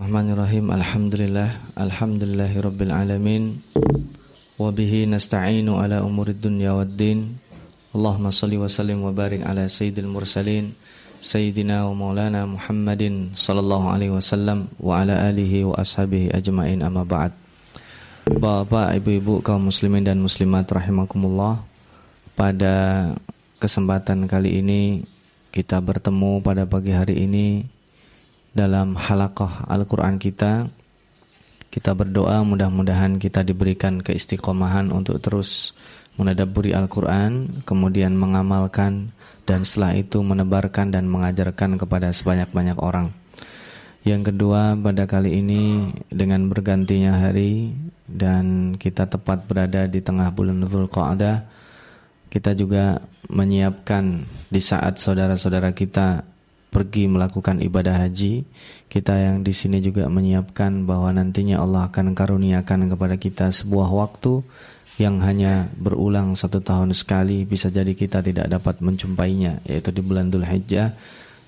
Bismillahirrahmanirrahim Alhamdulillah. Alhamdulillahi Rabbil Alamin. Wabihi nasta'inu ala umurid dunya wad din. Allahumma salli wa sallim wa barik ala sayyidil mursalin Sayyidina wa maulana Muhammadin Sallallahu alaihi wasallam Wa ala alihi wa ashabihi ajma'in amma ba'd. Bapak, ibu-ibu, kaum muslimin dan muslimat rahimakumullah Pada kesempatan kali ini Kita bertemu pada pagi hari ini dalam halaqah Al-Quran kita. Kita berdoa mudah-mudahan kita diberikan keistiqomahan untuk terus menadaburi Al-Quran Kemudian mengamalkan dan setelah itu menebarkan dan mengajarkan kepada sebanyak-banyak orang. Yang kedua pada kali ini dengan bergantinya hari Dan kita tepat berada di tengah bulan Dhul Qa'dah Kita juga menyiapkan di saat saudara-saudara kita pergi melakukan ibadah haji, kita yang di sini juga menyiapkan bahwa nantinya Allah akan karuniakan kepada kita sebuah waktu yang hanya berulang satu tahun sekali bisa jadi kita tidak dapat menjumpainya yaitu di bulan Dhul Hijjah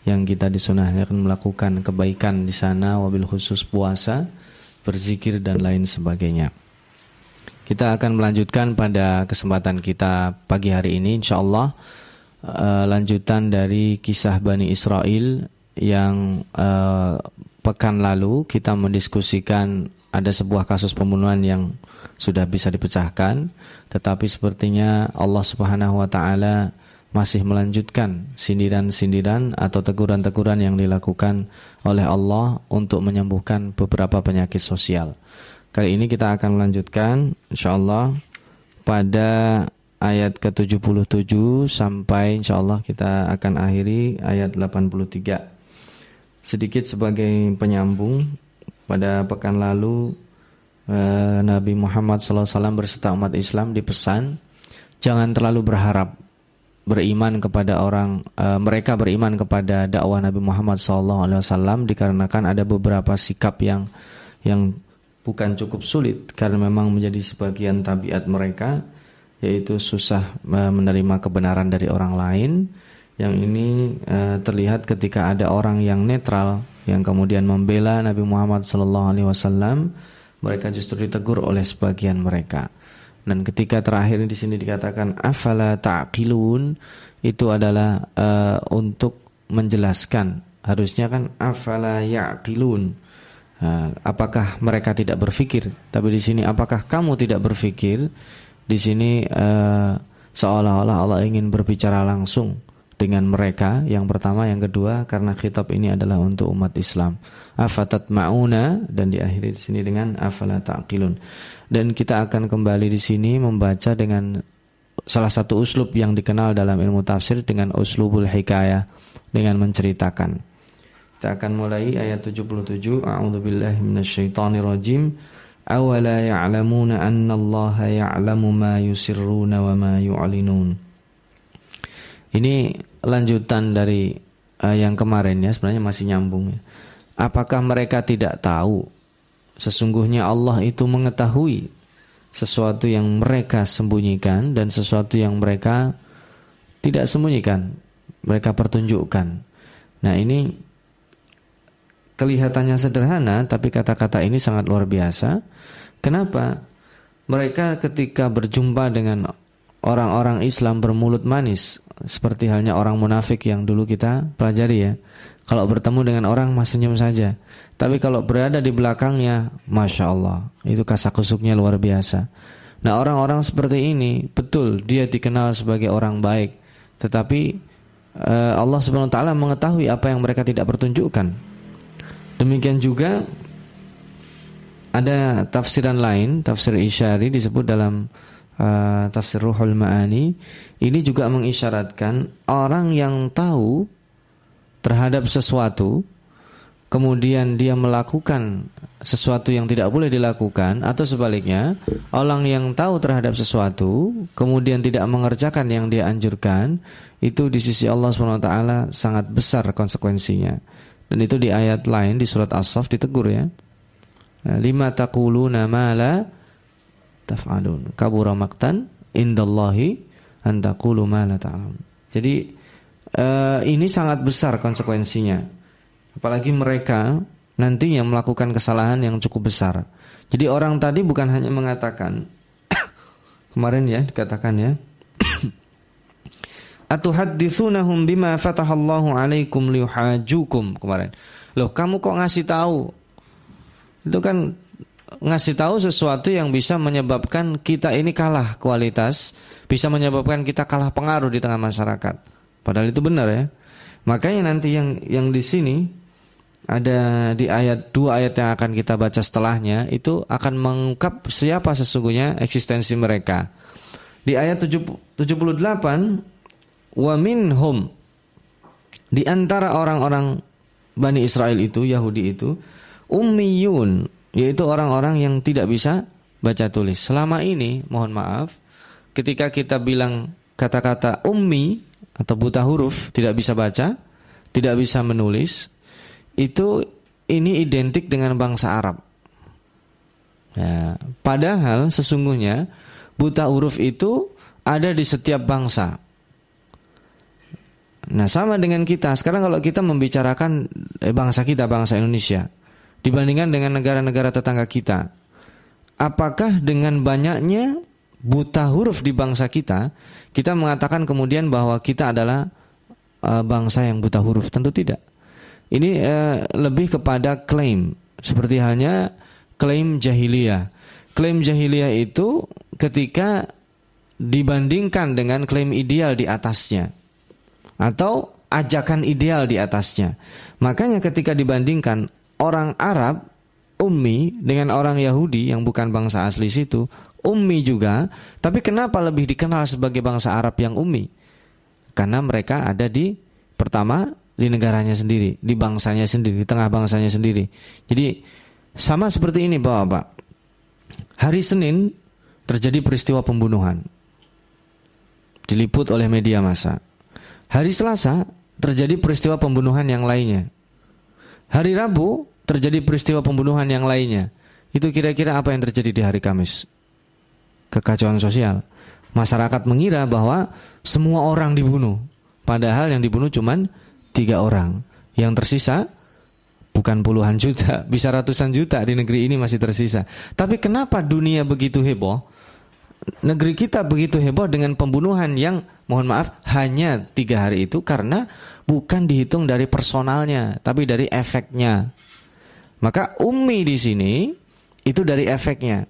yang kita disunahkan melakukan kebaikan di sana wabil khusus puasa, berzikir dan lain sebagainya. Kita akan melanjutkan pada kesempatan kita pagi hari ini insyaallah uh, lanjutan dari kisah Bani Israel yang uh, pekan lalu kita mendiskusikan ada sebuah kasus pembunuhan yang sudah bisa dipecahkan tetapi sepertinya Allah Subhanahu wa taala masih melanjutkan sindiran-sindiran atau teguran-teguran yang dilakukan oleh Allah untuk menyembuhkan beberapa penyakit sosial. Kali ini kita akan melanjutkan insyaallah pada ayat ke-77 sampai insyaallah kita akan akhiri ayat 83. Sedikit sebagai penyambung pada pekan lalu eh, Nabi Muhammad SAW berserta umat Islam dipesan jangan terlalu berharap beriman kepada orang eh, mereka beriman kepada dakwah Nabi Muhammad SAW dikarenakan ada beberapa sikap yang yang bukan cukup sulit karena memang menjadi sebagian tabiat mereka yaitu susah menerima kebenaran dari orang lain. Yang ini uh, terlihat ketika ada orang yang netral yang kemudian membela Nabi Muhammad SAW, mereka justru ditegur oleh sebagian mereka. Dan ketika terakhir di sini dikatakan afala ta'qilun? Itu adalah uh, untuk menjelaskan. Harusnya kan afala ya'qilun? Uh, apakah mereka tidak berpikir tapi di sini apakah kamu tidak berpikir di sini uh, seolah-olah Allah ingin berbicara langsung dengan mereka. Yang pertama yang kedua karena kitab ini adalah untuk umat Islam. Afatat mauna dan diakhiri di sini dengan afala taqilun. Dan kita akan kembali di sini membaca dengan salah satu uslub yang dikenal dalam ilmu tafsir dengan uslubul hikayah dengan menceritakan. Kita akan mulai ayat 77 a'udzubillahi minasyaitonirrajim awala ya'lamuna anna Allah ya'lamu ma yusirruna wa ma yu'linun. Ini lanjutan dari uh, yang kemarin ya sebenarnya masih nyambung ya. apakah mereka tidak tahu? Sesungguhnya Allah itu mengetahui sesuatu yang mereka sembunyikan dan sesuatu yang mereka tidak sembunyikan mereka pertunjukkan. Nah ini kelihatannya sederhana tapi kata-kata ini sangat luar biasa Kenapa? Mereka ketika berjumpa dengan orang-orang Islam bermulut manis seperti halnya orang munafik yang dulu kita pelajari ya. Kalau bertemu dengan orang masih senyum saja. Tapi kalau berada di belakangnya, masya Allah, itu kasakusuknya luar biasa. Nah orang-orang seperti ini betul dia dikenal sebagai orang baik, tetapi uh, Allah Subhanahu Wa Taala mengetahui apa yang mereka tidak pertunjukkan. Demikian juga ada tafsiran lain, tafsir isyari disebut dalam uh, tafsir Ruhul Ma'ani. Ini juga mengisyaratkan orang yang tahu terhadap sesuatu kemudian dia melakukan sesuatu yang tidak boleh dilakukan atau sebaliknya orang yang tahu terhadap sesuatu kemudian tidak mengerjakan yang dia anjurkan itu di sisi Allah SWT sangat besar konsekuensinya dan itu di ayat lain di surat As-Saff ditegur ya. Eh, lima taquluna ma la taf'alun. Kabura maqtan indallahi an taqulu ma jadi uh, ini sangat besar konsekuensinya. Apalagi mereka nantinya melakukan kesalahan yang cukup besar. Jadi orang tadi bukan hanya mengatakan kemarin ya dikatakan ya Atuhadditsunahum bima fatahallahu alaikum liuhajukum kemarin. Loh, kamu kok ngasih tahu? Itu kan ngasih tahu sesuatu yang bisa menyebabkan kita ini kalah kualitas, bisa menyebabkan kita kalah pengaruh di tengah masyarakat. Padahal itu benar ya. Makanya nanti yang yang di sini ada di ayat dua ayat yang akan kita baca setelahnya itu akan mengungkap siapa sesungguhnya eksistensi mereka. Di ayat 78 wa minhum di antara orang-orang Bani Israel itu Yahudi itu ummiyun yaitu orang-orang yang tidak bisa baca tulis. Selama ini mohon maaf ketika kita bilang kata-kata ummi atau buta huruf tidak bisa baca, tidak bisa menulis itu ini identik dengan bangsa Arab. Ya, padahal sesungguhnya buta huruf itu ada di setiap bangsa. Nah, sama dengan kita. Sekarang kalau kita membicarakan eh, bangsa kita, bangsa Indonesia, dibandingkan dengan negara-negara tetangga kita, apakah dengan banyaknya buta huruf di bangsa kita, kita mengatakan kemudian bahwa kita adalah uh, bangsa yang buta huruf? Tentu tidak. Ini uh, lebih kepada klaim, seperti halnya klaim jahiliyah. Klaim jahiliyah itu ketika dibandingkan dengan klaim ideal di atasnya atau ajakan ideal di atasnya. Makanya ketika dibandingkan orang Arab ummi dengan orang Yahudi yang bukan bangsa asli situ, ummi juga, tapi kenapa lebih dikenal sebagai bangsa Arab yang ummi? Karena mereka ada di pertama di negaranya sendiri, di bangsanya sendiri, di tengah bangsanya sendiri. Jadi sama seperti ini Bapak. Hari Senin terjadi peristiwa pembunuhan. Diliput oleh media massa. Hari Selasa terjadi peristiwa pembunuhan yang lainnya. Hari Rabu terjadi peristiwa pembunuhan yang lainnya. Itu kira-kira apa yang terjadi di hari Kamis? Kekacauan sosial. Masyarakat mengira bahwa semua orang dibunuh. Padahal yang dibunuh cuma tiga orang. Yang tersisa bukan puluhan juta, bisa ratusan juta di negeri ini masih tersisa. Tapi kenapa dunia begitu heboh? Negeri kita begitu heboh dengan pembunuhan yang mohon maaf hanya tiga hari itu karena bukan dihitung dari personalnya tapi dari efeknya. Maka umi di sini itu dari efeknya.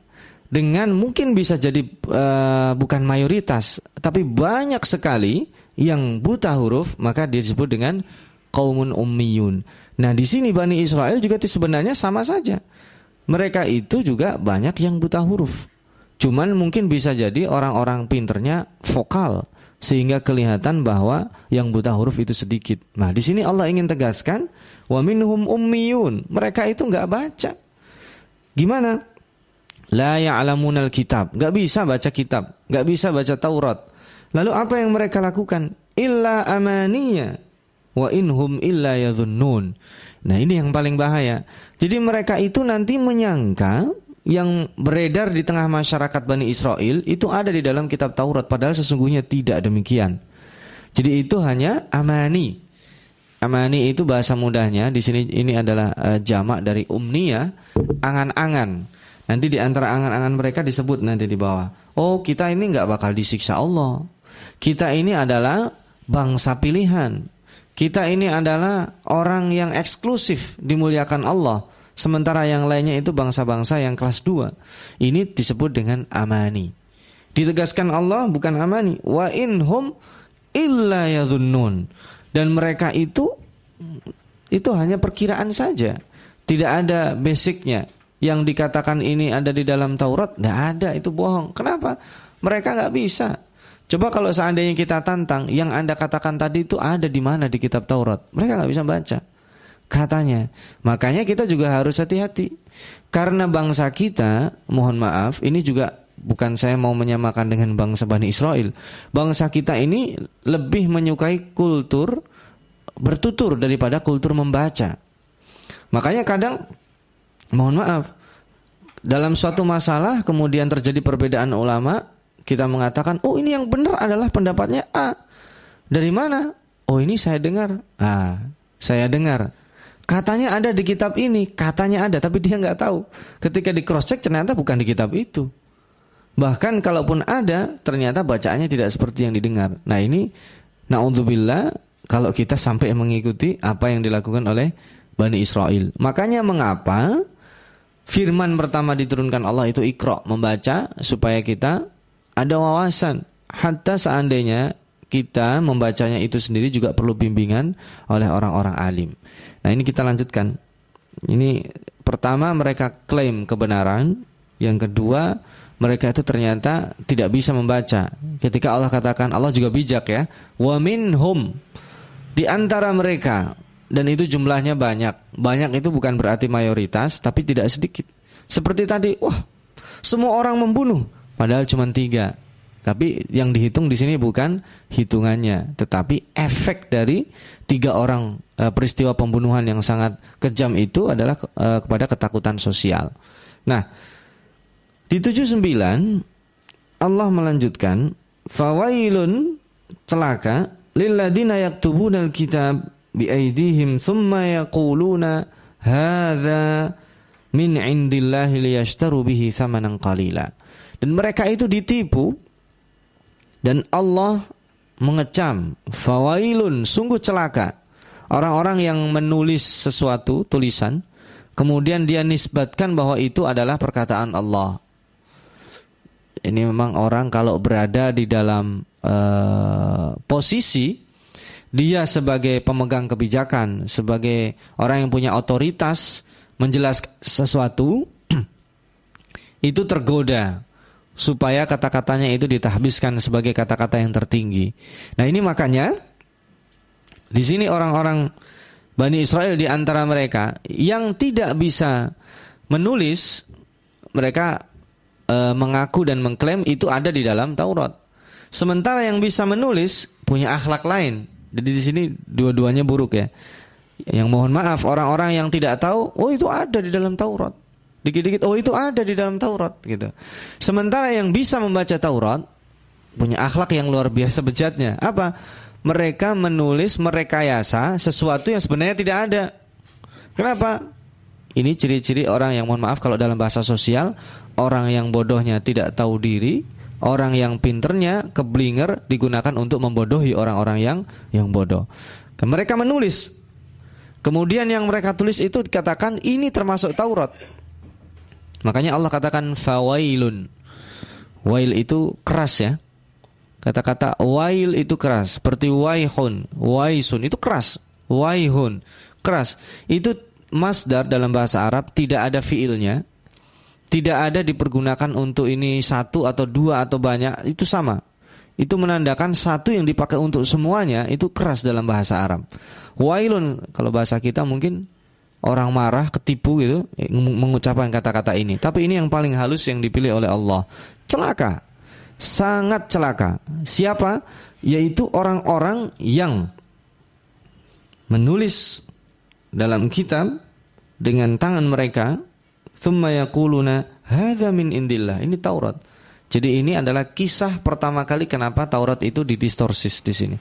Dengan mungkin bisa jadi uh, bukan mayoritas tapi banyak sekali yang buta huruf maka disebut dengan kaumun ummiyun. Nah, di sini Bani Israel juga sebenarnya sama saja. Mereka itu juga banyak yang buta huruf. Cuman mungkin bisa jadi orang-orang pinternya vokal sehingga kelihatan bahwa yang buta huruf itu sedikit. Nah, di sini Allah ingin tegaskan wa minhum ummiyun. Mereka itu nggak baca. Gimana? La ya'lamunal kitab. Nggak bisa baca kitab, nggak bisa baca Taurat. Lalu apa yang mereka lakukan? Illa amaniya wa inhum illa yadhunnun. Nah, ini yang paling bahaya. Jadi mereka itu nanti menyangka yang beredar di tengah masyarakat Bani Israel itu ada di dalam kitab Taurat padahal sesungguhnya tidak demikian. Jadi itu hanya amani. Amani itu bahasa mudahnya di sini ini adalah uh, jamak dari umnia, angan-angan. Nanti di antara angan-angan mereka disebut nanti di bawah. Oh, kita ini nggak bakal disiksa Allah. Kita ini adalah bangsa pilihan. Kita ini adalah orang yang eksklusif dimuliakan Allah. Sementara yang lainnya itu bangsa-bangsa yang kelas 2. Ini disebut dengan amani. Ditegaskan Allah bukan amani. Wa inhum illa yadhunnun. Dan mereka itu itu hanya perkiraan saja. Tidak ada basicnya. Yang dikatakan ini ada di dalam Taurat, tidak ada, itu bohong. Kenapa? Mereka nggak bisa. Coba kalau seandainya kita tantang, yang anda katakan tadi itu ada di mana di kitab Taurat? Mereka nggak bisa baca katanya. Makanya kita juga harus hati-hati. Karena bangsa kita, mohon maaf, ini juga bukan saya mau menyamakan dengan bangsa Bani Israel. Bangsa kita ini lebih menyukai kultur bertutur daripada kultur membaca. Makanya kadang mohon maaf, dalam suatu masalah kemudian terjadi perbedaan ulama, kita mengatakan, "Oh, ini yang benar adalah pendapatnya A." Dari mana? Oh, ini saya dengar. Ah, saya dengar. Katanya ada di kitab ini, katanya ada, tapi dia nggak tahu. Ketika di cross check ternyata bukan di kitab itu. Bahkan kalaupun ada, ternyata bacaannya tidak seperti yang didengar. Nah ini, naudzubillah, kalau kita sampai mengikuti apa yang dilakukan oleh Bani Israel. Makanya mengapa firman pertama diturunkan Allah itu ikro, membaca supaya kita ada wawasan. Hatta seandainya kita membacanya itu sendiri juga perlu bimbingan oleh orang-orang alim. Nah ini kita lanjutkan. Ini pertama mereka klaim kebenaran, yang kedua mereka itu ternyata tidak bisa membaca. Ketika Allah katakan Allah juga bijak ya, wa minhum di antara mereka dan itu jumlahnya banyak. Banyak itu bukan berarti mayoritas, tapi tidak sedikit. Seperti tadi, wah semua orang membunuh, padahal cuma tiga. Tapi yang dihitung di sini bukan hitungannya, tetapi efek dari tiga orang e, peristiwa pembunuhan yang sangat kejam itu adalah e, kepada ketakutan sosial. Nah, di 79 Allah melanjutkan fawailun celaka lilladina yaktubuna alkitab biaidihim thumma yaquluna hadza min indillahi liyashtaru bihi thamanan qalila. Dan mereka itu ditipu dan Allah mengecam, fawailun, sungguh celaka. Orang-orang yang menulis sesuatu, tulisan, kemudian dia nisbatkan bahwa itu adalah perkataan Allah. Ini memang orang kalau berada di dalam uh, posisi dia sebagai pemegang kebijakan, sebagai orang yang punya otoritas menjelaskan sesuatu, itu tergoda supaya kata-katanya itu ditahbiskan sebagai kata-kata yang tertinggi. Nah, ini makanya di sini orang-orang Bani Israel di antara mereka yang tidak bisa menulis mereka e, mengaku dan mengklaim itu ada di dalam Taurat. Sementara yang bisa menulis punya akhlak lain. Jadi di sini dua-duanya buruk ya. Yang mohon maaf orang-orang yang tidak tahu, oh itu ada di dalam Taurat. Dikit-dikit, oh itu ada di dalam Taurat gitu. Sementara yang bisa membaca Taurat punya akhlak yang luar biasa bejatnya. Apa? Mereka menulis merekayasa sesuatu yang sebenarnya tidak ada. Kenapa? Ini ciri-ciri orang yang mohon maaf kalau dalam bahasa sosial, orang yang bodohnya tidak tahu diri, orang yang pinternya keblinger digunakan untuk membodohi orang-orang yang yang bodoh. Mereka menulis. Kemudian yang mereka tulis itu dikatakan ini termasuk Taurat. Makanya Allah katakan fawailun. Wail itu keras ya. Kata-kata wail itu keras, seperti waihun, waisun itu keras, waihun keras. Itu masdar dalam bahasa Arab tidak ada fiilnya, tidak ada dipergunakan untuk ini satu atau dua atau banyak, itu sama. Itu menandakan satu yang dipakai untuk semuanya itu keras dalam bahasa Arab. Wailun kalau bahasa kita mungkin orang marah, ketipu gitu, eh, mengucapkan kata-kata ini. Tapi ini yang paling halus yang dipilih oleh Allah. Celaka. Sangat celaka. Siapa? Yaitu orang-orang yang menulis dalam kitab dengan tangan mereka thumma yaquluna hadza min indillah. Ini Taurat. Jadi ini adalah kisah pertama kali kenapa Taurat itu didistorsis di sini.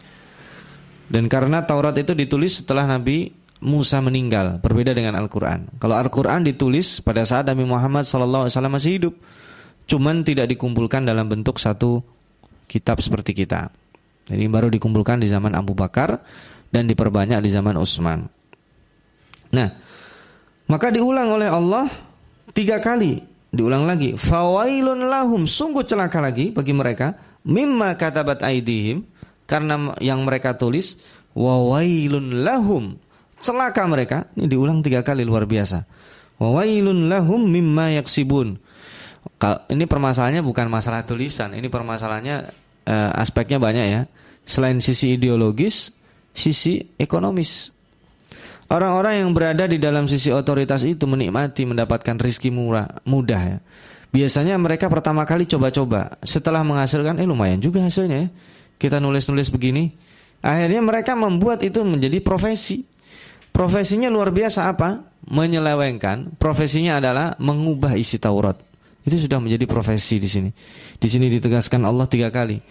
Dan karena Taurat itu ditulis setelah Nabi Musa meninggal, berbeda dengan Al-Quran. Kalau Al-Quran ditulis pada saat Nabi Muhammad SAW masih hidup, cuman tidak dikumpulkan dalam bentuk satu kitab seperti kita. Jadi baru dikumpulkan di zaman Abu Bakar dan diperbanyak di zaman Utsman. Nah, maka diulang oleh Allah tiga kali, diulang lagi. Fawailun lahum, sungguh celaka lagi bagi mereka. Mimma katabat aidihim, karena yang mereka tulis. Wawailun lahum, celaka mereka. Ini diulang tiga kali luar biasa. Wawailun lahum mimma yaksibun. Ini permasalahannya bukan masalah tulisan, ini permasalahannya eh, aspeknya banyak ya. Selain sisi ideologis, sisi ekonomis. Orang-orang yang berada di dalam sisi otoritas itu menikmati mendapatkan rizki murah, mudah ya. Biasanya mereka pertama kali coba-coba, setelah menghasilkan, eh lumayan juga hasilnya ya. Kita nulis-nulis begini. Akhirnya mereka membuat itu menjadi profesi. Profesinya luar biasa apa? Menyelewengkan. Profesinya adalah mengubah isi Taurat. Itu sudah menjadi profesi di sini. Di sini ditegaskan Allah tiga kali.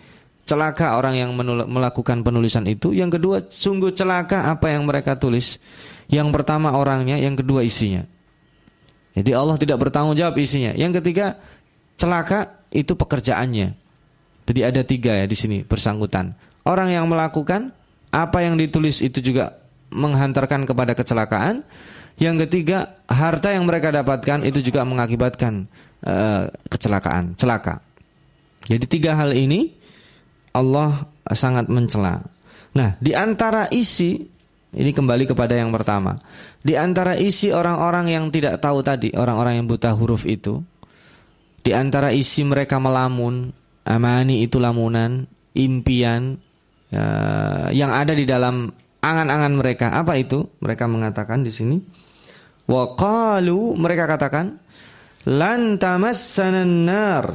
Celaka orang yang melakukan penulisan itu. Yang kedua, sungguh celaka apa yang mereka tulis. Yang pertama orangnya, yang kedua isinya. Jadi Allah tidak bertanggung jawab isinya. Yang ketiga celaka itu pekerjaannya. Jadi ada tiga ya di sini bersangkutan. Orang yang melakukan apa yang ditulis itu juga menghantarkan kepada kecelakaan. Yang ketiga harta yang mereka dapatkan itu juga mengakibatkan uh, kecelakaan, celaka. Jadi tiga hal ini Allah sangat mencela. Nah, di antara isi ini kembali kepada yang pertama. Di antara isi orang-orang yang tidak tahu tadi, orang-orang yang buta huruf itu, di antara isi mereka melamun, amani itu lamunan, impian ya, yang ada di dalam angan-angan mereka. Apa itu? Mereka mengatakan di sini, waqalu mereka katakan, lan tamassanan nar.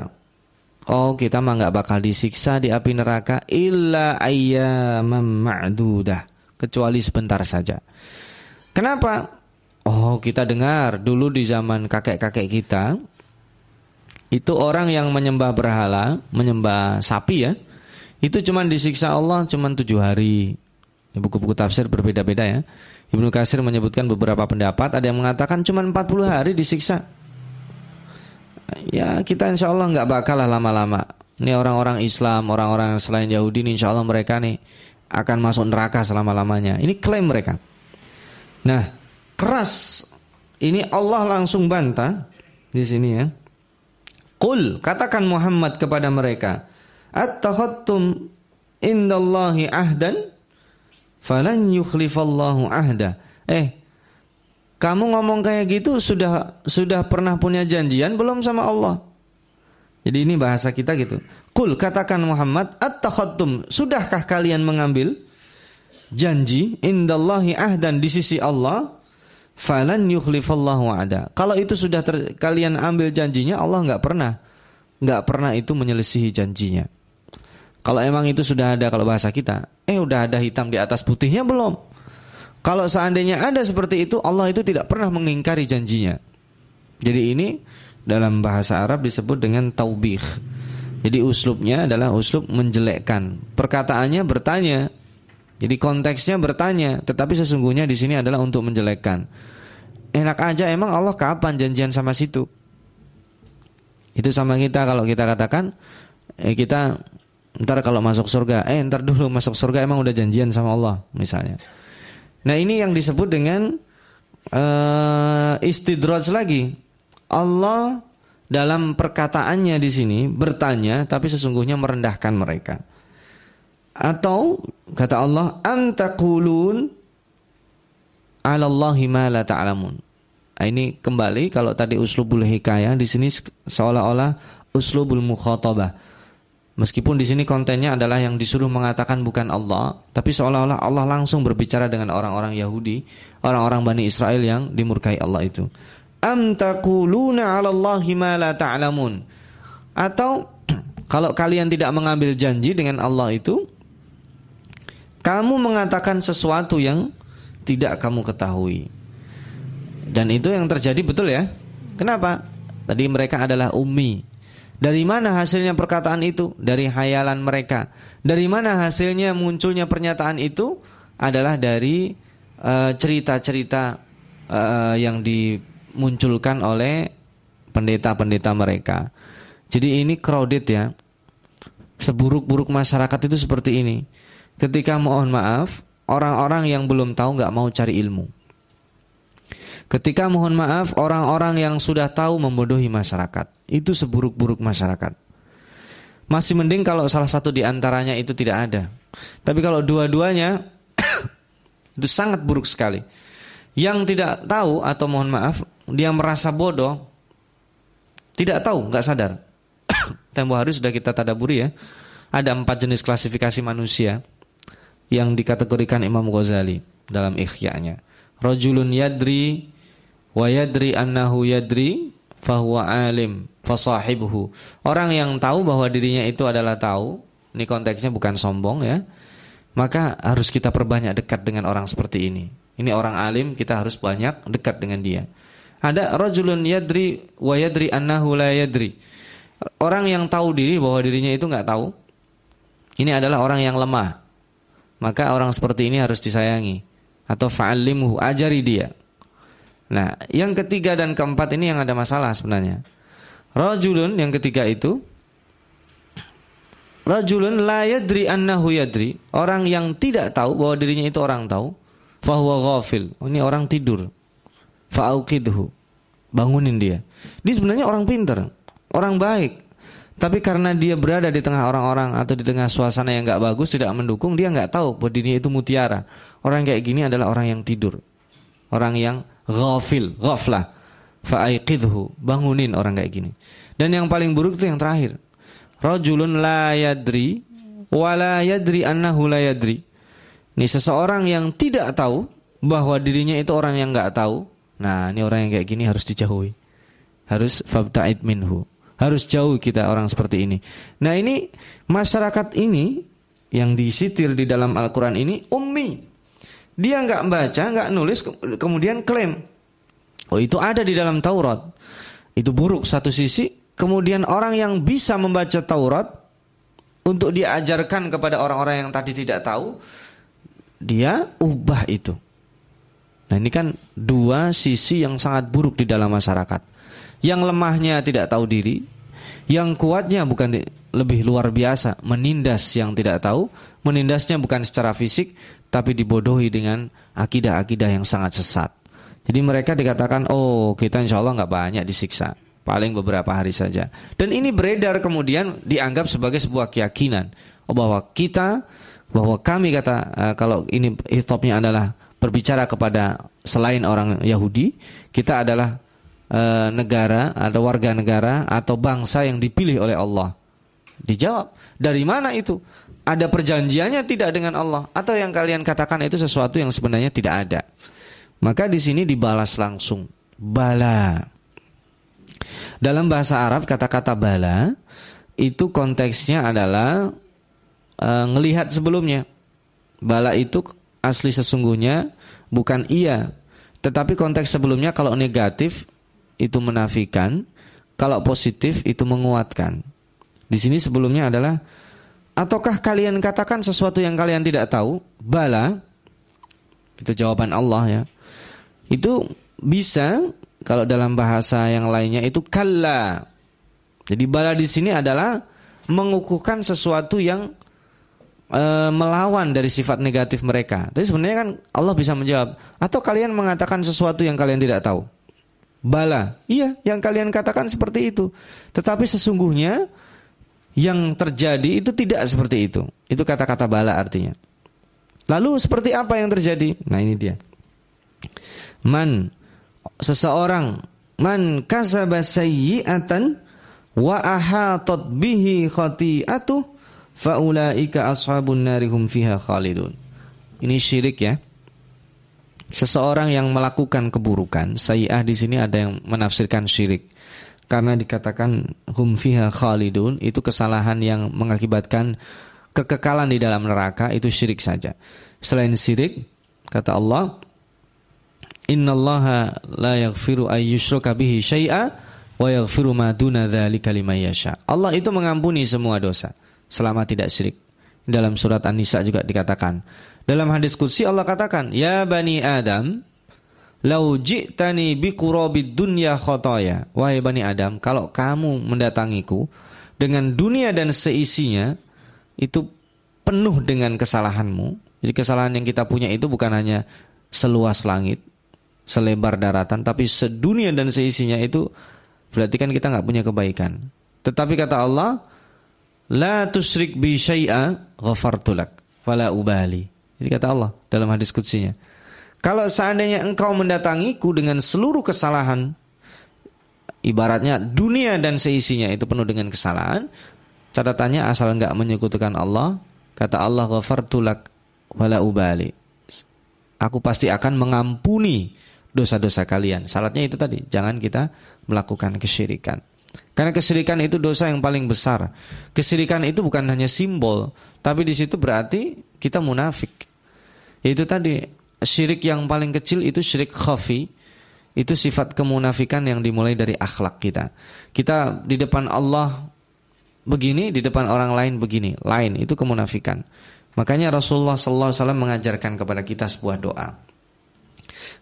Oh, kita mah nggak bakal disiksa di api neraka illa ayyamam ma'dudah kecuali sebentar saja. Kenapa? Oh, kita dengar dulu di zaman kakek-kakek kita itu orang yang menyembah berhala, menyembah sapi ya. Itu cuma disiksa Allah cuma tujuh hari. Buku-buku tafsir berbeda-beda ya. Ibnu Kasir menyebutkan beberapa pendapat, ada yang mengatakan cuma 40 hari disiksa. Ya kita insya Allah nggak bakal lah lama-lama. Ini orang-orang Islam, orang-orang selain Yahudi ini insya Allah mereka nih akan masuk neraka selama-lamanya. Ini klaim mereka. Nah, keras ini Allah langsung bantah di sini ya. Qul katakan Muhammad kepada mereka, "Attakhattum indallahi ahdan falan yukhlifallahu ahda." Eh, kamu ngomong kayak gitu sudah sudah pernah punya janjian belum sama Allah? Jadi ini bahasa kita gitu. Kul katakan Muhammad at-takhattum sudahkah kalian mengambil janji indallahi ahdan di sisi Allah falan yukhlifallahu ada. Kalau itu sudah ter, kalian ambil janjinya Allah nggak pernah nggak pernah itu menyelisihi janjinya. Kalau emang itu sudah ada kalau bahasa kita, eh udah ada hitam di atas putihnya belum? Kalau seandainya ada seperti itu, Allah itu tidak pernah mengingkari janjinya. Jadi ini dalam bahasa Arab disebut dengan taubih jadi uslubnya adalah uslub menjelekkan. Perkataannya bertanya. Jadi konteksnya bertanya, tetapi sesungguhnya di sini adalah untuk menjelekkan. Enak aja emang Allah kapan janjian sama situ? Itu sama kita kalau kita katakan eh, kita ntar kalau masuk surga, eh ntar dulu masuk surga emang udah janjian sama Allah misalnya. Nah ini yang disebut dengan uh, istidraj lagi. Allah dalam perkataannya di sini bertanya tapi sesungguhnya merendahkan mereka. Atau kata Allah antaqulun 'ala Allahi ma la. Nah, ini kembali kalau tadi uslubul hikayah di sini seolah-olah uslubul mukhatabah. Meskipun di sini kontennya adalah yang disuruh mengatakan bukan Allah, tapi seolah-olah Allah langsung berbicara dengan orang-orang Yahudi, orang-orang Bani Israel yang dimurkai Allah itu am taquluna 'ala Allahi ma la ta'lamun. Atau kalau kalian tidak mengambil janji dengan Allah itu kamu mengatakan sesuatu yang tidak kamu ketahui. Dan itu yang terjadi betul ya. Kenapa? Tadi mereka adalah ummi. Dari mana hasilnya perkataan itu? Dari hayalan mereka. Dari mana hasilnya munculnya pernyataan itu? Adalah dari eh, cerita-cerita uh, uh, yang di dimunculkan oleh pendeta-pendeta mereka. Jadi ini crowded ya. Seburuk-buruk masyarakat itu seperti ini. Ketika mohon maaf, orang-orang yang belum tahu nggak mau cari ilmu. Ketika mohon maaf, orang-orang yang sudah tahu membodohi masyarakat. Itu seburuk-buruk masyarakat. Masih mending kalau salah satu di antaranya itu tidak ada. Tapi kalau dua-duanya itu sangat buruk sekali. Yang tidak tahu atau mohon maaf dia merasa bodoh, tidak tahu, nggak sadar. Tempo hari sudah kita tadaburi ya. Ada empat jenis klasifikasi manusia yang dikategorikan Imam Ghazali dalam ikhya-nya. Rajulun yadri wa yadri annahu yadri fahuwa alim fasahibuhu. Orang yang tahu bahwa dirinya itu adalah tahu, ini konteksnya bukan sombong ya. Maka harus kita perbanyak dekat dengan orang seperti ini. Ini orang alim, kita harus banyak dekat dengan dia. Ada rajulun yadri wa yadri annahu la yadri. Orang yang tahu diri bahwa dirinya itu nggak tahu. Ini adalah orang yang lemah. Maka orang seperti ini harus disayangi. atau fa'allimhu ajari dia. Nah, yang ketiga dan keempat ini yang ada masalah sebenarnya. Rajulun yang ketiga itu Rajulun la yadri annahu yadri, orang yang tidak tahu bahwa dirinya itu orang tahu, fahuwa ghafil. Oh, ini orang tidur. Fa'auqidhu. Bangunin dia. Dia sebenarnya orang pintar, orang baik. Tapi karena dia berada di tengah orang-orang atau di tengah suasana yang nggak bagus, tidak mendukung, dia nggak tahu bahwa dirinya itu mutiara. Orang kayak gini adalah orang yang tidur. Orang yang ghafil, ghaflah. Fa'aiqidhu. Bangunin orang kayak gini. Dan yang paling buruk itu yang terakhir rajulun la yadri wa la yadri annahu la yadri. Ini seseorang yang tidak tahu bahwa dirinya itu orang yang nggak tahu. Nah, ini orang yang kayak gini harus dijauhi. Harus fabta'id minhu. Harus jauh kita orang seperti ini. Nah, ini masyarakat ini yang disitir di dalam Al-Qur'an ini ummi. Dia nggak baca, nggak nulis, kemudian klaim. Oh, itu ada di dalam Taurat. Itu buruk satu sisi, Kemudian orang yang bisa membaca Taurat untuk diajarkan kepada orang-orang yang tadi tidak tahu, dia ubah itu. Nah ini kan dua sisi yang sangat buruk di dalam masyarakat. Yang lemahnya tidak tahu diri, yang kuatnya bukan lebih luar biasa, menindas yang tidak tahu, menindasnya bukan secara fisik, tapi dibodohi dengan akidah-akidah yang sangat sesat. Jadi mereka dikatakan, oh kita insya Allah nggak banyak disiksa paling beberapa hari saja. Dan ini beredar kemudian dianggap sebagai sebuah keyakinan bahwa kita bahwa kami kata uh, kalau ini hitopnya adalah berbicara kepada selain orang Yahudi, kita adalah uh, negara atau warga negara atau bangsa yang dipilih oleh Allah. Dijawab, dari mana itu? Ada perjanjiannya tidak dengan Allah atau yang kalian katakan itu sesuatu yang sebenarnya tidak ada. Maka di sini dibalas langsung. Bala. Dalam bahasa Arab kata-kata bala itu konteksnya adalah e, ngelihat sebelumnya. Bala itu asli sesungguhnya bukan iya, tetapi konteks sebelumnya kalau negatif itu menafikan, kalau positif itu menguatkan. Di sini sebelumnya adalah ataukah kalian katakan sesuatu yang kalian tidak tahu? Bala itu jawaban Allah ya. Itu bisa kalau dalam bahasa yang lainnya itu kalla. Jadi bala di sini adalah mengukuhkan sesuatu yang e, melawan dari sifat negatif mereka. Tapi sebenarnya kan Allah bisa menjawab, atau kalian mengatakan sesuatu yang kalian tidak tahu. Bala, iya, yang kalian katakan seperti itu. Tetapi sesungguhnya yang terjadi itu tidak seperti itu. Itu kata-kata bala artinya. Lalu seperti apa yang terjadi? Nah ini dia. Man seseorang man kasaba sayyi'atan wa ahatat bihi khati'atu faulaika ashabun narihum fiha khalidun. Ini syirik ya. Seseorang yang melakukan keburukan, sayyi'ah di sini ada yang menafsirkan syirik. Karena dikatakan hum fiha khalidun itu kesalahan yang mengakibatkan kekekalan di dalam neraka itu syirik saja. Selain syirik, kata Allah, innallaha la yaghfiru ayyushraka bihi syai'a wa yaghfiru ma duna dzalika liman yasha. Allah itu mengampuni semua dosa selama tidak syirik. Dalam surat An-Nisa juga dikatakan. Dalam hadis qudsi Allah katakan, "Ya bani Adam, lau ji'tani bi dunya khotoya." Wahai bani Adam, kalau kamu mendatangiku dengan dunia dan seisinya itu penuh dengan kesalahanmu. Jadi kesalahan yang kita punya itu bukan hanya seluas langit, selebar daratan, tapi sedunia dan seisinya itu berarti kan kita nggak punya kebaikan. Tetapi kata Allah, la tusrik bi syai'a ghafartulak fala ubali. Jadi kata Allah dalam hadis kutsinya. Kalau seandainya engkau mendatangiku dengan seluruh kesalahan, ibaratnya dunia dan seisinya itu penuh dengan kesalahan, catatannya asal enggak menyekutukan Allah, kata Allah ghafartulak wala ubali. Aku pasti akan mengampuni dosa-dosa kalian. Syaratnya itu tadi, jangan kita melakukan kesyirikan. Karena kesyirikan itu dosa yang paling besar. Kesyirikan itu bukan hanya simbol, tapi di situ berarti kita munafik. Itu tadi syirik yang paling kecil itu syirik khafi. Itu sifat kemunafikan yang dimulai dari akhlak kita. Kita di depan Allah begini, di depan orang lain begini. Lain itu kemunafikan. Makanya Rasulullah SAW mengajarkan kepada kita sebuah doa.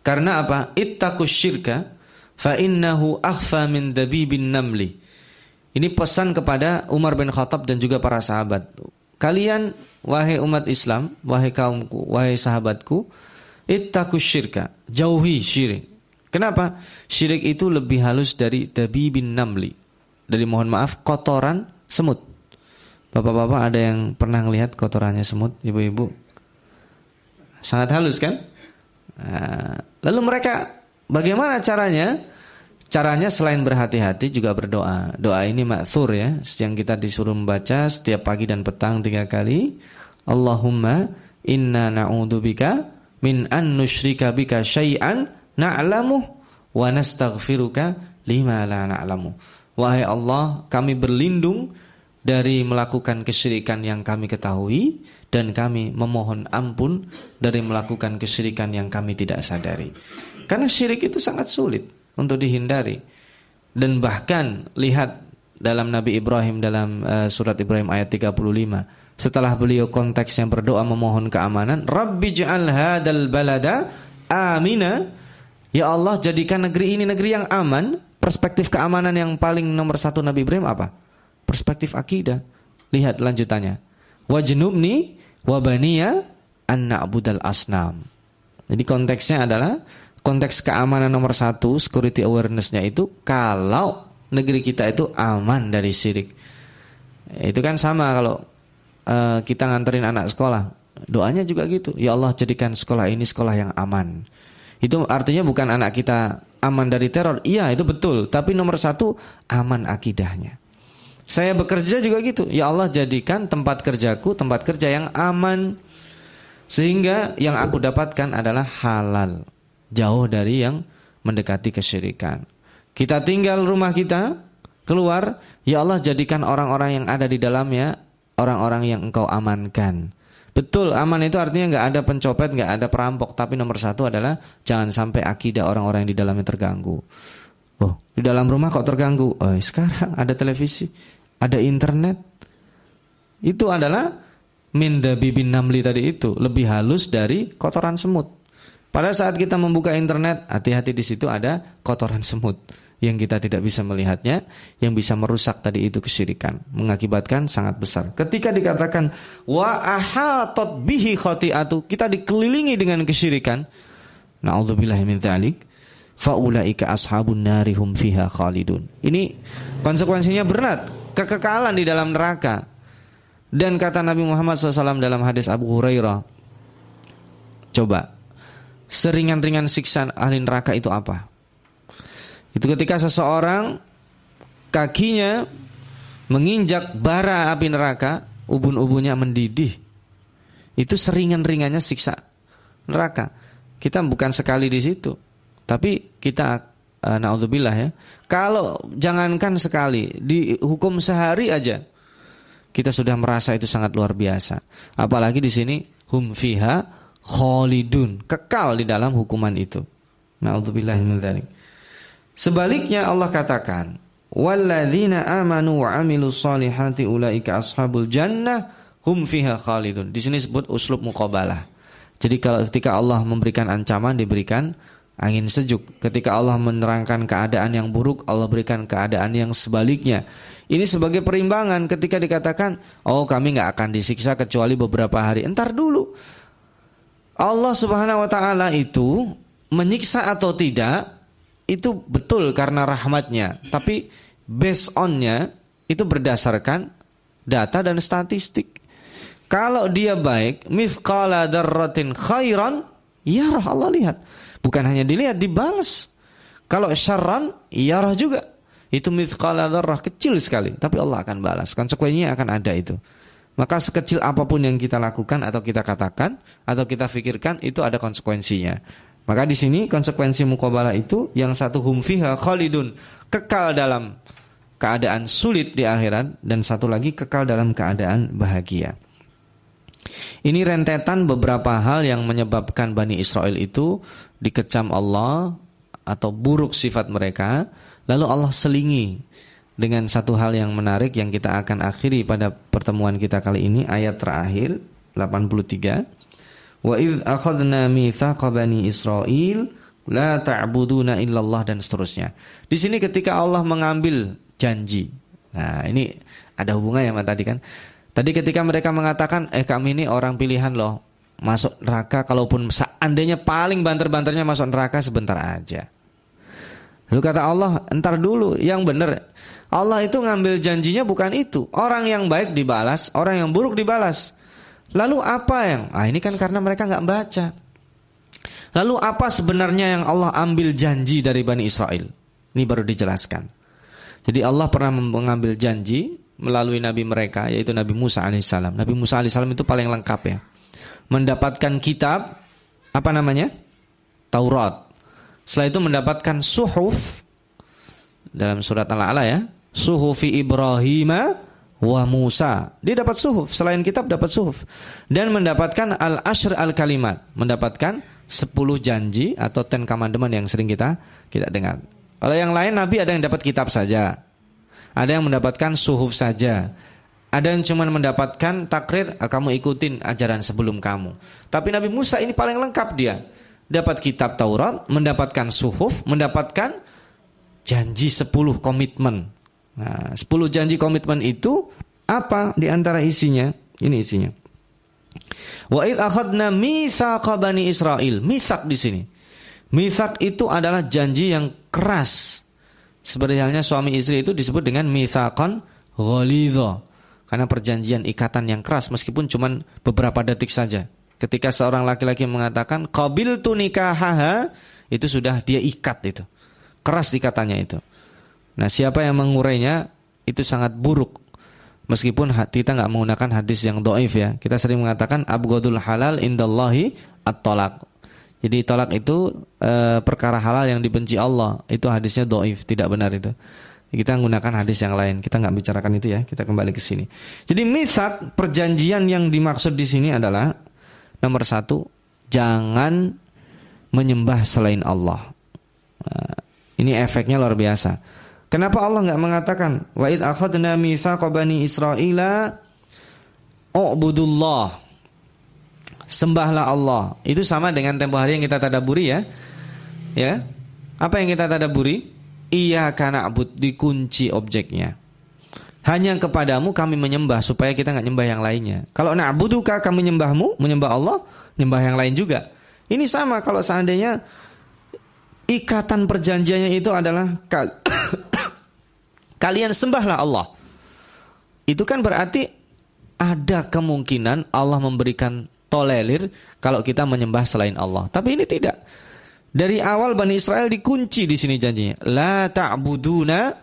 Karena apa? Ittaqus syirka fa innahu akhfa min dabibin namli. Ini pesan kepada Umar bin Khattab dan juga para sahabat. Kalian wahai umat Islam, wahai kaumku, wahai sahabatku, ittaqus syirka, jauhi syirik. Kenapa? Syirik itu lebih halus dari dabibin namli. Dari mohon maaf kotoran semut. Bapak-bapak ada yang pernah lihat kotorannya semut, ibu-ibu? Sangat halus kan? Nah, lalu mereka bagaimana caranya? Caranya selain berhati-hati juga berdoa. Doa ini makthur ya, yang kita disuruh membaca setiap pagi dan petang tiga kali. Allahumma inna na'udzubika min an nusyrika bika syai'an na'lamu wa nastaghfiruka lima la na'lamu. Wahai Allah, kami berlindung dari melakukan kesyirikan yang kami ketahui dan kami memohon ampun dari melakukan kesyirikan yang kami tidak sadari. Karena syirik itu sangat sulit untuk dihindari. Dan bahkan lihat dalam Nabi Ibrahim dalam uh, surat Ibrahim ayat 35 setelah beliau konteksnya berdoa memohon keamanan, Rabbi ja'al hadal balada amina. Ya Allah jadikan negeri ini negeri yang aman. Perspektif keamanan yang paling nomor satu Nabi Ibrahim apa? Perspektif akidah. Lihat lanjutannya. Wajnubni wabaniya an na'budal asnam. Jadi konteksnya adalah konteks keamanan nomor satu, security awarenessnya itu kalau negeri kita itu aman dari syirik. Itu kan sama kalau uh, kita nganterin anak sekolah, doanya juga gitu. Ya Allah jadikan sekolah ini sekolah yang aman. Itu artinya bukan anak kita aman dari teror. Iya itu betul. Tapi nomor satu aman akidahnya. Saya bekerja juga gitu. Ya Allah jadikan tempat kerjaku tempat kerja yang aman. Sehingga yang aku dapatkan adalah halal jauh dari yang mendekati kesyirikan. Kita tinggal rumah kita, keluar, ya Allah jadikan orang-orang yang ada di dalamnya orang-orang yang engkau amankan. Betul, aman itu artinya nggak ada pencopet, nggak ada perampok, tapi nomor satu adalah jangan sampai akidah orang-orang yang di dalamnya terganggu. Oh, di dalam rumah kok terganggu? Oh, sekarang ada televisi, ada internet. Itu adalah minda bibin namli tadi itu lebih halus dari kotoran semut. Pada saat kita membuka internet, hati-hati di situ ada kotoran semut yang kita tidak bisa melihatnya, yang bisa merusak tadi itu kesyirikan, mengakibatkan sangat besar. Ketika dikatakan wa ahatot bihi khotiatu, kita dikelilingi dengan kesyirikan. Nauzubillahi min dzalik. Faulaika ashabun narihum fiha khalidun. Ini konsekuensinya berat, kekekalan di dalam neraka. Dan kata Nabi Muhammad SAW dalam hadis Abu Hurairah, coba seringan-ringan siksa ahli neraka itu apa? Itu ketika seseorang kakinya menginjak bara api neraka, ubun-ubunnya mendidih. Itu seringan-ringannya siksa neraka. Kita bukan sekali di situ, tapi kita uh, naudzubillah ya. Kalau jangankan sekali, dihukum sehari aja kita sudah merasa itu sangat luar biasa. Apalagi di sini hum fiha kekal di dalam hukuman itu. Nauzubillahi min dzalik. Sebaliknya Allah katakan, "Walladzina amanu wa amilus solihati ulaika ashabul jannah hum fiha khalidun." Di sini disebut uslub muqabalah. Jadi kalau ketika Allah memberikan ancaman diberikan angin sejuk. Ketika Allah menerangkan keadaan yang buruk, Allah berikan keadaan yang sebaliknya. Ini sebagai perimbangan ketika dikatakan, "Oh, kami nggak akan disiksa kecuali beberapa hari." Entar dulu. Allah Subhanahu wa taala itu menyiksa atau tidak itu betul karena rahmatnya, tapi based onnya itu berdasarkan data dan statistik. Kalau dia baik, mithqala darratin khairan, ya roh Allah lihat. Bukan hanya dilihat, dibalas. Kalau syarran, ya roh juga. Itu mithqala darrah kecil sekali, tapi Allah akan balas. Konsekuensinya akan ada itu. Maka sekecil apa pun yang kita lakukan atau kita katakan atau kita pikirkan itu ada konsekuensinya. Maka di sini konsekuensi mukabala itu yang satu hum fiha khalidun, kekal dalam keadaan sulit di akhirat dan satu lagi kekal dalam keadaan bahagia. Ini rentetan beberapa hal yang menyebabkan Bani Israel itu dikecam Allah atau buruk sifat mereka, lalu Allah selingi dengan satu hal yang menarik yang kita akan akhiri pada pertemuan kita kali ini ayat terakhir 83 Wa idh akhadna mithaqa bani Israel la ta'buduna illallah dan seterusnya. Di sini ketika Allah mengambil janji. Nah, ini ada hubungannya sama tadi kan. Tadi ketika mereka mengatakan, "Eh, kami ini orang pilihan loh. Masuk neraka kalaupun seandainya paling banter-banternya masuk neraka sebentar aja." Lalu kata Allah, "Entar dulu, yang benar Allah itu ngambil janjinya bukan itu. Orang yang baik dibalas, orang yang buruk dibalas. Lalu apa yang? Ah ini kan karena mereka nggak baca. Lalu apa sebenarnya yang Allah ambil janji dari Bani Israel? Ini baru dijelaskan. Jadi Allah pernah mengambil janji melalui nabi mereka yaitu Nabi Musa alaihissalam. Nabi Musa alaihissalam itu paling lengkap ya. Mendapatkan kitab apa namanya? Taurat. Setelah itu mendapatkan suhuf dalam surat Al-A'la ya. Suhufi Ibrahim wa Musa. Dia dapat suhuf, selain kitab dapat suhuf. Dan mendapatkan al-ashr al-kalimat, mendapatkan 10 janji atau ten commandment yang sering kita kita dengar. Kalau yang lain Nabi ada yang dapat kitab saja. Ada yang mendapatkan suhuf saja. Ada yang cuma mendapatkan takrir, ah, kamu ikutin ajaran sebelum kamu. Tapi Nabi Musa ini paling lengkap dia. Dapat kitab Taurat, mendapatkan suhuf, mendapatkan janji 10 komitmen. Nah, 10 janji komitmen itu apa di antara isinya? Ini isinya. Wa id akhadna mitsaqa bani Israel. Mitsak di sini. Mitsak itu adalah janji yang keras. Seperti halnya suami istri itu disebut dengan mitsaqan ghalidha. Karena perjanjian ikatan yang keras meskipun cuma beberapa detik saja. Ketika seorang laki-laki mengatakan qabil tu nikahaha itu sudah dia ikat itu. Keras ikatannya itu. Nah, siapa yang mengurainya itu sangat buruk Meskipun kita nggak menggunakan hadis yang doif ya, kita sering mengatakan abgodul halal indallahi at-tolak. Jadi tolak itu e, perkara halal yang dibenci Allah. Itu hadisnya doif, tidak benar itu. Kita menggunakan hadis yang lain. Kita nggak bicarakan itu ya. Kita kembali ke sini. Jadi misak perjanjian yang dimaksud di sini adalah nomor satu, jangan menyembah selain Allah. Nah, ini efeknya luar biasa. Kenapa Allah nggak mengatakan wa id akhadna mitsaqa bani Israila ubudullah sembahlah Allah. Itu sama dengan tempo hari yang kita tadaburi ya. Ya. Apa yang kita tadaburi? Iya karena abud dikunci objeknya. Hanya kepadamu kami menyembah supaya kita nggak nyembah yang lainnya. Kalau na'buduka kami menyembahmu, menyembah Allah, nyembah yang lain juga. Ini sama kalau seandainya ikatan perjanjiannya itu adalah kalian sembahlah Allah. Itu kan berarti ada kemungkinan Allah memberikan tolerir kalau kita menyembah selain Allah. Tapi ini tidak. Dari awal Bani Israel dikunci di sini janjinya. La ta'buduna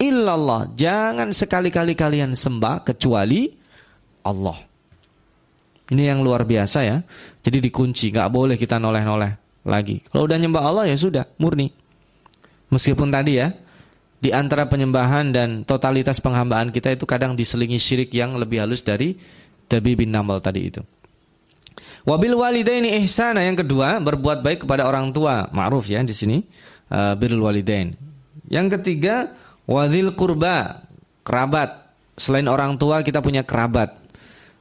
illallah. Jangan sekali-kali kalian sembah kecuali Allah. Ini yang luar biasa ya. Jadi dikunci, nggak boleh kita noleh-noleh lagi. Kalau udah nyembah Allah ya sudah, murni. Meskipun tadi ya, di antara penyembahan dan totalitas penghambaan kita itu kadang diselingi syirik yang lebih halus dari Dabi bin Namal tadi itu. Wabil walidaini ihsana yang kedua berbuat baik kepada orang tua ma'ruf ya di sini uh, birrul walidain. Yang ketiga wadil kurba kerabat selain orang tua kita punya kerabat.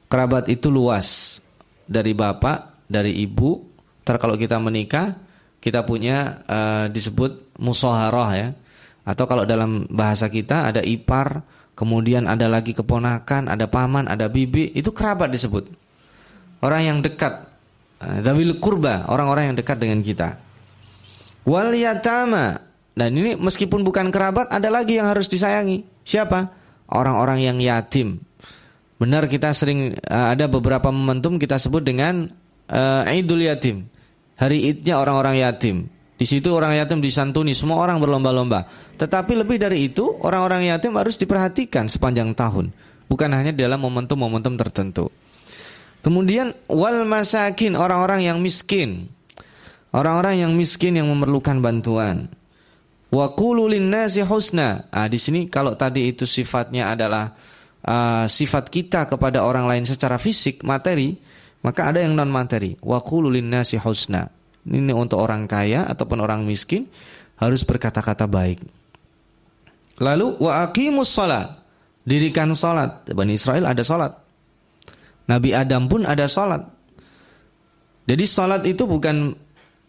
Kerabat itu luas dari bapak dari ibu. Ntar kalau kita menikah kita punya uh, disebut musoharoh ya atau kalau dalam bahasa kita ada ipar, kemudian ada lagi keponakan, ada paman, ada bibi, itu kerabat disebut. Orang yang dekat. Zawil kurba, orang-orang yang dekat dengan kita. Wal yatama. Dan ini meskipun bukan kerabat, ada lagi yang harus disayangi. Siapa? Orang-orang yang yatim. Benar kita sering eh, ada beberapa momentum kita sebut dengan uh, Idul Yatim. Hari Idnya orang-orang yatim. Di situ orang yatim disantuni, semua orang berlomba-lomba. Tetapi lebih dari itu, orang-orang yatim harus diperhatikan sepanjang tahun, bukan hanya dalam momentum-momentum tertentu. Kemudian wal masakin, orang-orang yang miskin. Orang-orang yang miskin yang memerlukan bantuan. Wa nasi husna. Ah di sini kalau tadi itu sifatnya adalah uh, sifat kita kepada orang lain secara fisik, materi, maka ada yang non materi. Wa nasi husna ini untuk orang kaya ataupun orang miskin harus berkata-kata baik. Lalu wa aqimus salat. Dirikan salat. Bani Israel ada salat. Nabi Adam pun ada salat. Jadi salat itu bukan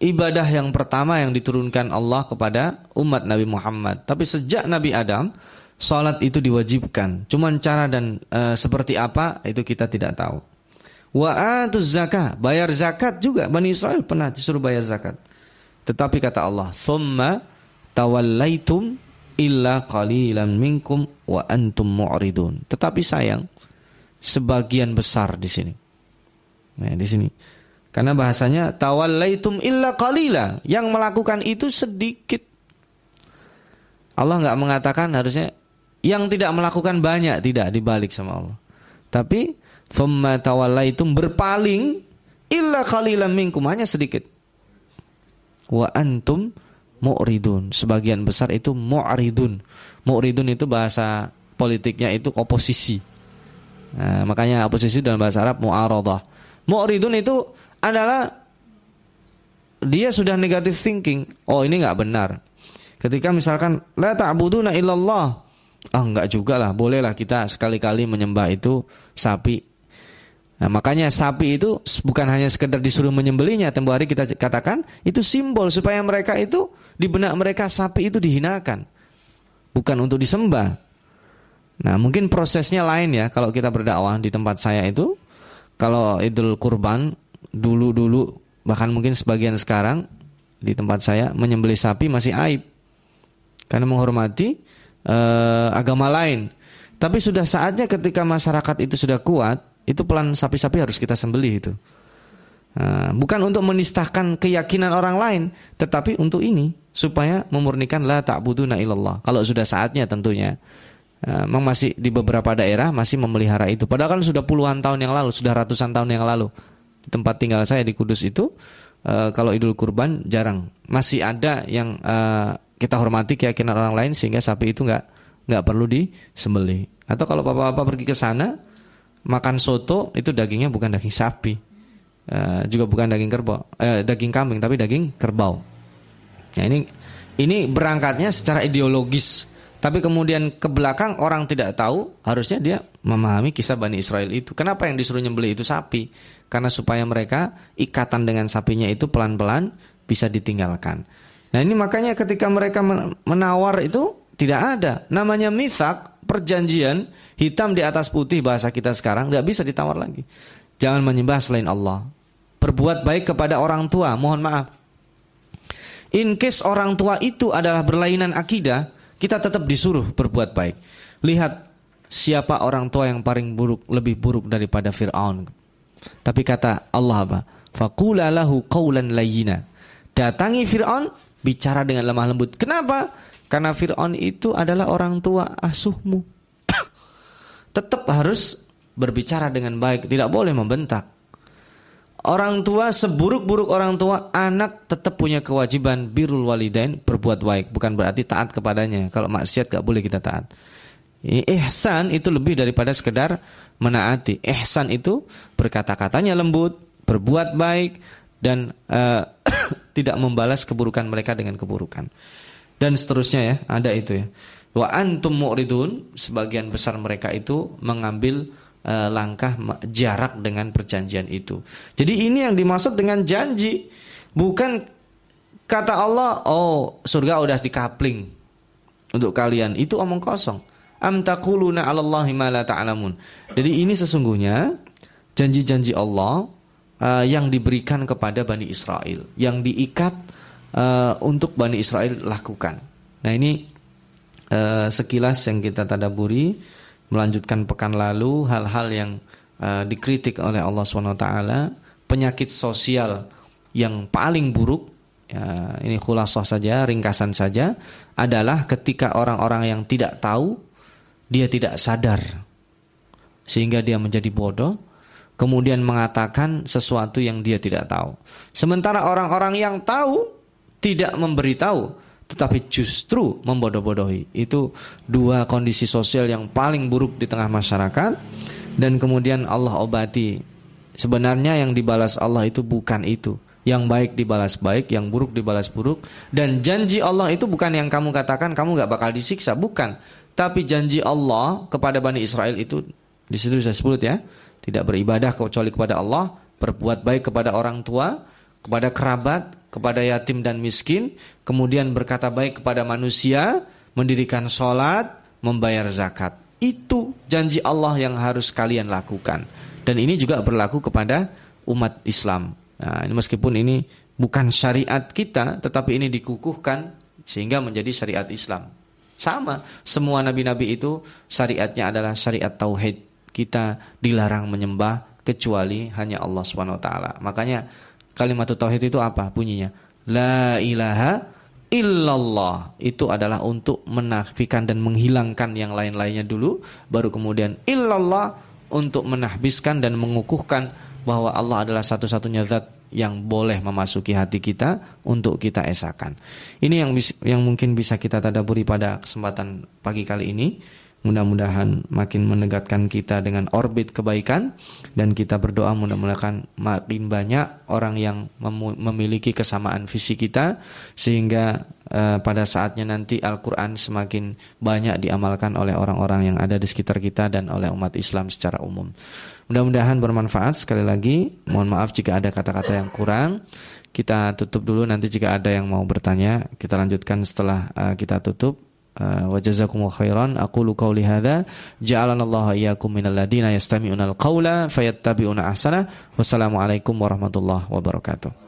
ibadah yang pertama yang diturunkan Allah kepada umat Nabi Muhammad. Tapi sejak Nabi Adam, salat itu diwajibkan. Cuman cara dan e, seperti apa itu kita tidak tahu. Wa atuz zakah, bayar zakat juga Bani Israel pernah disuruh bayar zakat. Tetapi kata Allah, "Tsumma tawallaitum illa qalilan minkum wa antum mu'ridun." Tetapi sayang, sebagian besar di sini. Nah, di sini karena bahasanya tawallaitum illa qalila. Yang melakukan itu sedikit. Allah nggak mengatakan harusnya yang tidak melakukan banyak tidak dibalik sama Allah. Tapi thumma tawallaitum berpaling illa qalilan minkum hanya sedikit. Wa antum mu'ridun. Sebagian besar itu mu'ridun. Mu'ridun itu bahasa politiknya itu oposisi. Nah, makanya oposisi dalam bahasa Arab mu'aradah. Mu'ridun itu adalah dia sudah negative thinking. Oh ini nggak benar. Ketika misalkan la ta'buduna illallah. Ah nggak juga lah, bolehlah kita sekali-kali menyembah itu sapi. Nah, makanya sapi itu bukan hanya sekedar disuruh menyembelinya, tempo hari kita katakan itu simbol supaya mereka itu di benak mereka sapi itu dihinakan. Bukan untuk disembah. Nah, mungkin prosesnya lain ya kalau kita berdakwah di tempat saya itu kalau Idul Kurban dulu-dulu bahkan mungkin sebagian sekarang di tempat saya menyembelih sapi masih aib karena menghormati uh, agama lain. Tapi sudah saatnya ketika masyarakat itu sudah kuat, itu pelan sapi-sapi harus kita sembelih itu. Uh, bukan untuk menistahkan keyakinan orang lain, tetapi untuk ini supaya memurnikan la ta'buduna illallah. Kalau sudah saatnya tentunya. Uh, memang masih di beberapa daerah masih memelihara itu. Padahal kan sudah puluhan tahun yang lalu, sudah ratusan tahun yang lalu tempat tinggal saya di Kudus itu uh, kalau Idul Kurban jarang. Masih ada yang uh, kita hormati keyakinan orang lain sehingga sapi itu nggak nggak perlu disembelih. Atau kalau bapak-bapak pergi ke sana makan soto itu dagingnya bukan daging sapi. Uh, juga bukan daging kerbau, uh, daging kambing tapi daging kerbau. Nah ini ini berangkatnya secara ideologis tapi kemudian ke belakang orang tidak tahu, harusnya dia memahami kisah Bani Israel itu. Kenapa yang disuruh nyembelih itu sapi? Karena supaya mereka ikatan dengan sapinya itu pelan-pelan bisa ditinggalkan. Nah ini makanya ketika mereka menawar itu tidak ada. Namanya mithak, perjanjian, hitam di atas putih bahasa kita sekarang, nggak bisa ditawar lagi. Jangan menyembah selain Allah. Berbuat baik kepada orang tua, mohon maaf. In case orang tua itu adalah berlainan akidah, kita tetap disuruh berbuat baik. Lihat siapa orang tua yang paling buruk, lebih buruk daripada Fir'aun. Tapi kata Allah apa? Faqula lahu qawlan layyina. Datangi Fir'aun, bicara dengan lemah lembut. Kenapa? Karena Fir'aun itu adalah orang tua asuhmu. tetap harus berbicara dengan baik, tidak boleh membentak. Orang tua seburuk-buruk orang tua, anak tetap punya kewajiban birrul walidain berbuat baik, bukan berarti taat kepadanya. Kalau maksiat gak boleh kita taat. Ihsan itu lebih daripada sekedar menaati. Ihsan itu berkata-katanya lembut, berbuat baik dan uh, tidak membalas keburukan mereka dengan keburukan. Dan seterusnya ya, ada itu ya. Wa antum mu'ridun, sebagian besar mereka itu mengambil uh, langkah jarak dengan perjanjian itu. Jadi ini yang dimaksud dengan janji, bukan kata Allah, oh surga udah dikapling untuk kalian. Itu omong kosong. Am taquluna 'alallahi ma la ta'lamun. Jadi ini sesungguhnya janji-janji Allah uh, yang diberikan kepada Bani Israel, yang diikat uh, untuk Bani Israel lakukan. Nah ini uh, sekilas yang kita tadaburi melanjutkan pekan lalu hal-hal yang uh, dikritik oleh Allah SWT penyakit sosial yang paling buruk ya, ini khulasah saja ringkasan saja adalah ketika orang-orang yang tidak tahu dia tidak sadar sehingga dia menjadi bodoh kemudian mengatakan sesuatu yang dia tidak tahu sementara orang-orang yang tahu tidak memberitahu tetapi justru membodoh-bodohi. Itu dua kondisi sosial yang paling buruk di tengah masyarakat dan kemudian Allah obati. Sebenarnya yang dibalas Allah itu bukan itu. Yang baik dibalas baik, yang buruk dibalas buruk dan janji Allah itu bukan yang kamu katakan kamu gak bakal disiksa, bukan. Tapi janji Allah kepada Bani Israel itu di situ saya sebut ya, tidak beribadah kecuali kepada Allah, berbuat baik kepada orang tua, kepada kerabat, kepada yatim dan miskin, kemudian berkata baik kepada manusia, mendirikan sholat, membayar zakat. Itu janji Allah yang harus kalian lakukan. Dan ini juga berlaku kepada umat Islam. Nah, meskipun ini bukan syariat kita, tetapi ini dikukuhkan sehingga menjadi syariat Islam. Sama, semua nabi-nabi itu syariatnya adalah syariat tauhid. Kita dilarang menyembah kecuali hanya Allah taala. Makanya kalimat tauhid itu apa bunyinya? La ilaha illallah. Itu adalah untuk menafikan dan menghilangkan yang lain-lainnya dulu, baru kemudian illallah untuk menahbiskan dan mengukuhkan bahwa Allah adalah satu-satunya zat yang boleh memasuki hati kita untuk kita esakan. Ini yang yang mungkin bisa kita tadaburi pada kesempatan pagi kali ini. Mudah-mudahan makin menegakkan kita dengan orbit kebaikan dan kita berdoa mudah-mudahan makin banyak orang yang memiliki kesamaan visi kita sehingga uh, pada saatnya nanti Al-Qur'an semakin banyak diamalkan oleh orang-orang yang ada di sekitar kita dan oleh umat Islam secara umum. Mudah-mudahan bermanfaat sekali lagi. Mohon maaf jika ada kata-kata yang kurang. Kita tutup dulu nanti jika ada yang mau bertanya kita lanjutkan setelah uh, kita tutup. آه، وجزاكم الله خيرا. أقول قولي هذا. جعلنا الله إياكم من الذين يستمعون القول فيتبعون أحسنه. والسلام عليكم ورحمة الله وبركاته.